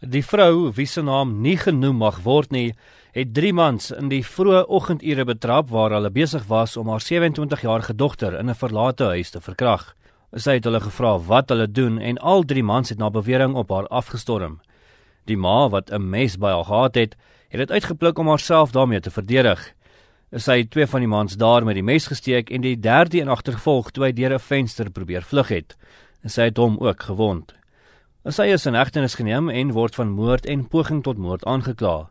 Die vrou wie se naam nie genoem mag word nie, het 3 mans in die vroeë oggendure betrap waar hulle besig was om haar 27-jarige dogter in 'n verlate huis te verkrag. Sy het hulle gevra wat hulle doen en al 3 mans het na bewering op haar afgestorm. Die ma wat 'n mes by haar gehad het, het dit uitgepluk om haarself daarmee te verdedig. Sy het twee van die mans daar met die mes gesteek en die derde een agtervolg toe hy deur 'n venster probeer vlug het. Sy het hom ook gewond. Sy is in hegtenis geneem en word van moord en poging tot moord aangekla.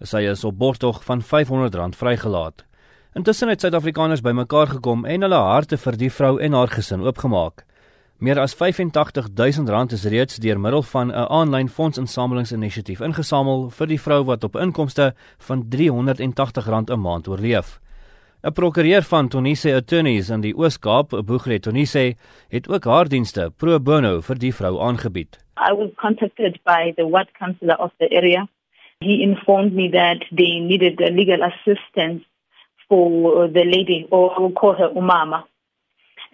Sy is op borgtog van R500 vrygelaat. Intussen het Suid-Afrikaners bymekaar gekom en hulle harte vir die vrou en haar gesin oopgemaak. Meer as R85000 is reeds deur middel van 'n aanlyn fondsinsamelingsinisiatief ingesamel vir die vrou wat op inkomste van R380 'n maand oorleef. 'n Prokureur van Tonise Attorneys in die Oos-Kaap, Boegre Tonise, het ook haar dienste pro bono vir die vrou aangebied. I was contacted by the ward councillor of the area. He informed me that they needed legal assistance for the lady, or I will call her Umama.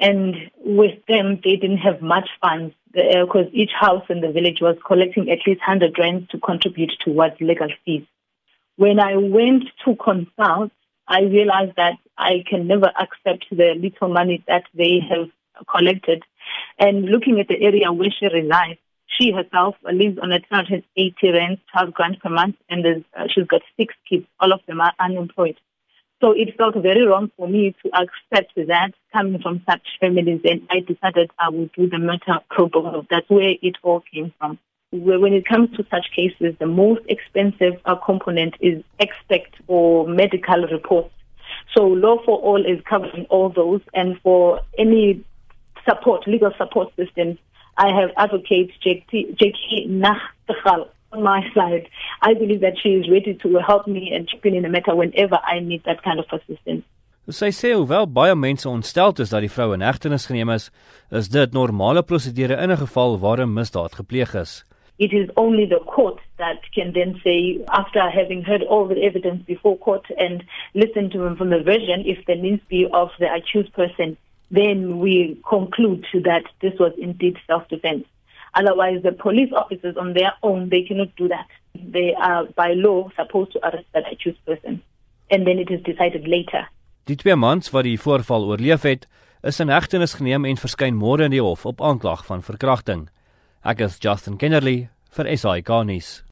And with them, they didn't have much funds because uh, each house in the village was collecting at least 100 rands to contribute towards legal fees. When I went to consult, I realized that I can never accept the little money that they have collected. And looking at the area where she resides, she herself lives on a 280 rand, 12 grand per month, and uh, she's got six kids. All of them are unemployed. So it felt very wrong for me to accept that coming from such families, and I decided I would do the matter pro bono. That's where it all came from. When it comes to such cases, the most expensive uh, component is expect or medical reports. So Law for All is covering all those, and for any support, legal support systems, I have advocate Jackie Nachtigal on my side. I believe that she is ready to help me and chip in in the matter whenever I need that kind of assistance. Sy sê hoewel baie mense ontstel is dat die vrou in hegtenis geneem is, is dit normale prosedure in 'n geval waar 'n misdaad gepleeg is. It is only the court that can then say, after having heard all the evidence before court and listened to him from the version, if needs to be of the accused person, then we conclude that this was indeed self-defense. Otherwise, the police officers on their own, they cannot do that. They are by law supposed to arrest that accused person. And then it is decided later. Die twee mans wat die voorval oorleef het, is in hegtenis geneem en verskyn môre in die hof op aanklag van verkrachting. Ek is Justin Kennerly vir SAK nuus.